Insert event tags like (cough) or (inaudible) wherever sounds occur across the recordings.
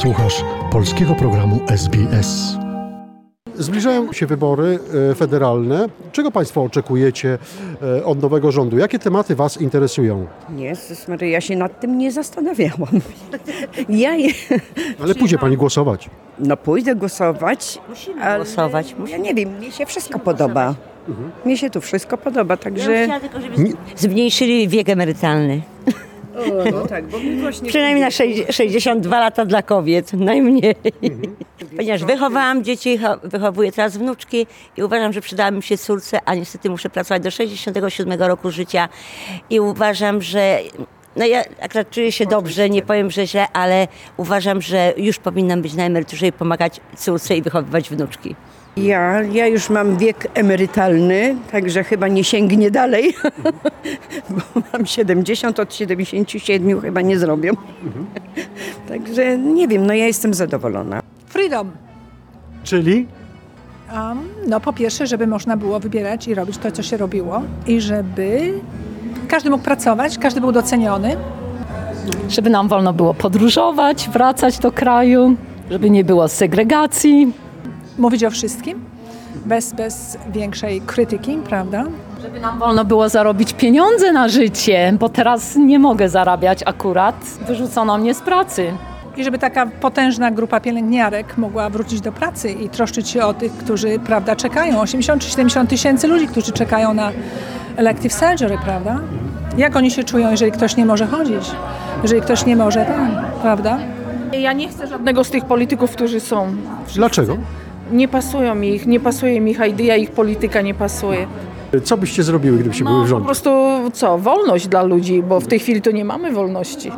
Słuchasz polskiego programu SBS. Zbliżają się wybory e, federalne. Czego Państwo oczekujecie e, od nowego rządu? Jakie tematy Was interesują? Jezus Maria, ja się nad tym nie zastanawiałam. (laughs) Ja je, Ale pójdzie Pani głosować. no pójdę głosować. Musimy ale głosować. Ja nie wiem, mnie się wszystko podoba. Mnie się tu wszystko podoba, także... Chciałam tylko, żeby zmniejszyli wiek emerytalny. No tak, bo mi właśnie... Przynajmniej na sześć- 62 lata dla kobiet, najmniej. Ponieważ wychowałam dzieci, cho- wychowuję teraz wnuczki i uważam, że przydała mi się córce, a niestety muszę pracować do 67 roku życia i uważam, że no ja akurat czuję się dobrze, nie powiem, że źle, ale uważam, że już powinnam być na emeryturze i pomagać córce i wychowywać wnuczki. Ja, ja już mam wiek emerytalny, także chyba nie sięgnie dalej, (laughs) bo mam 70, od 77 chyba nie zrobią. (laughs) Także nie wiem, no ja jestem zadowolona. Freedom. Czyli Um, no po pierwsze, żeby można było wybierać i robić to, co się robiło i żeby każdy mógł pracować, każdy był doceniony. żeby nam wolno było podróżować, wracać do kraju, żeby nie było segregacji, Mówić o wszystkim, bez, bez większej krytyki, prawda? żeby nam wolno było zarobić pieniądze na życie, bo teraz nie mogę zarabiać akurat. Wyrzucono mnie z pracy. I żeby taka potężna grupa pielęgniarek mogła wrócić do pracy i troszczyć się o tych, którzy, prawda, czekają. 80 czy 70 tysięcy ludzi, którzy czekają na elective surgery, prawda? Jak oni się czują, jeżeli ktoś nie może chodzić? Jeżeli ktoś nie może, tak, prawda? Ja nie chcę żadnego z tych polityków, którzy są. dlaczego? Nie pasują mi ich, nie pasuje mi ich idea, ich polityka nie pasuje. Co byście zrobiły, gdybyście były No w po rządzie? prostu co, wolność dla ludzi, bo w tej chwili to nie mamy wolności.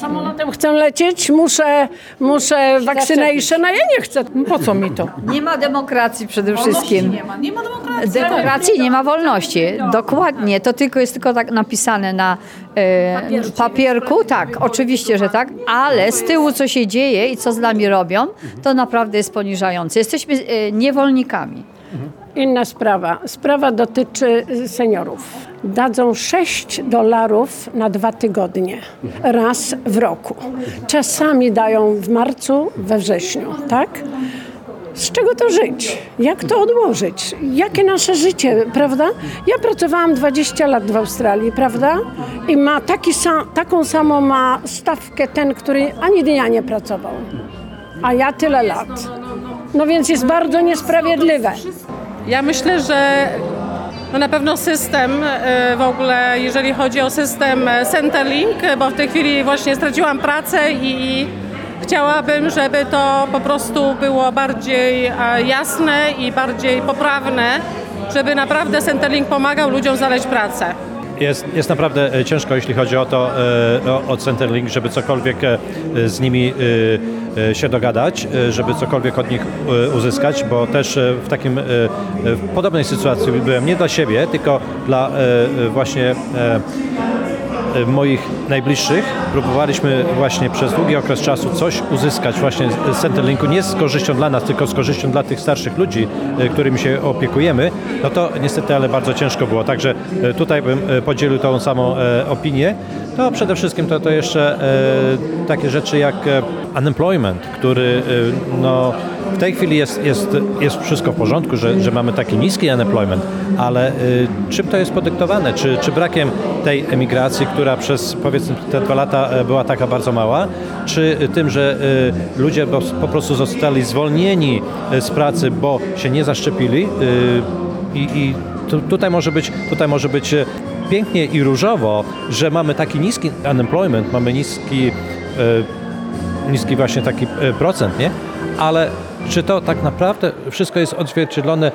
Samolotem chcę lecieć, muszę, muszę vaccination, a ja nie chcę. Po co mi to? Nie ma demokracji przede wszystkim. Nie ma, nie ma demokracji. Demokracji nie ma wolności. Dokładnie. To tylko jest tylko tak napisane na e, papierku. Tak, oczywiście, że tak. Ale z tyłu co się dzieje i co z nami robią, to naprawdę jest poniżające. Jesteśmy e, niewolnikami. Inna sprawa. Sprawa dotyczy seniorów. Dadzą 6 dolarów na dwa tygodnie, raz w roku. Czasami dają w marcu, we wrześniu, tak? Z czego to żyć? Jak to odłożyć? Jakie nasze życie, prawda? Ja pracowałam 20 lat w Australii, prawda? I ma taki sam, taką samą ma stawkę ten, który ani dnia nie pracował. A ja tyle lat. No więc jest bardzo niesprawiedliwe. Ja myślę, że no na pewno system e, w ogóle, jeżeli chodzi o system e, Centerlink, bo w tej chwili właśnie straciłam pracę i chciałabym, żeby to po prostu było bardziej jasne i bardziej poprawne, żeby naprawdę Centerlink pomagał ludziom znaleźć pracę. Jest, jest naprawdę e, ciężko, jeśli chodzi o to, e, o, o Centerlink, żeby cokolwiek e, z nimi się dogadać, żeby cokolwiek od nich uzyskać, bo też w takim w podobnej sytuacji byłem nie dla siebie, tylko dla właśnie moich najbliższych. Próbowaliśmy właśnie przez długi okres czasu coś uzyskać właśnie z Centerlinku, nie z korzyścią dla nas, tylko z korzyścią dla tych starszych ludzi, e, którymi się opiekujemy, no to niestety, ale bardzo ciężko było. Także e, tutaj bym podzielił tą samą opinię. To przede wszystkim to, to jeszcze takie rzeczy jak unemployment, który no, w tej chwili jest, jest, jest wszystko w porządku, że, że mamy taki niski unemployment, ale y, czym to jest podyktowane? Czy, czy brakiem tej emigracji, która przez powiedzmy te dwa lata e, była taka bardzo mała, czy tym, że y, ludzie po, prostu zostali zwolnieni e, z pracy, bo się nie zaszczepili i, i tu, tutaj może być, tutaj może być e, pięknie i różowo, że mamy taki niski unemployment, mamy niski e, niski właśnie taki e, procent, nie? Ale czy to tak naprawdę wszystko jest odzwierciedlone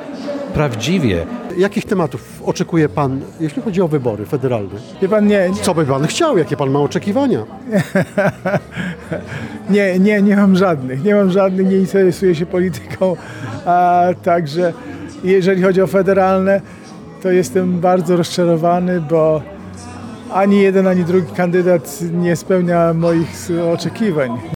prawdziwie? Jakich tematów oczekuje Pan, jeśli chodzi o wybory federalne? Wie pan, nie, Co by Pan chciał? Jakie Pan ma oczekiwania? (laughs) nie, nie, nie mam żadnych. Nie mam żadnych, nie interesuję się polityką. A także jeżeli chodzi o federalne, to jestem bardzo rozczarowany, bo ani jeden, ani drugi kandydat nie spełnia moich oczekiwań.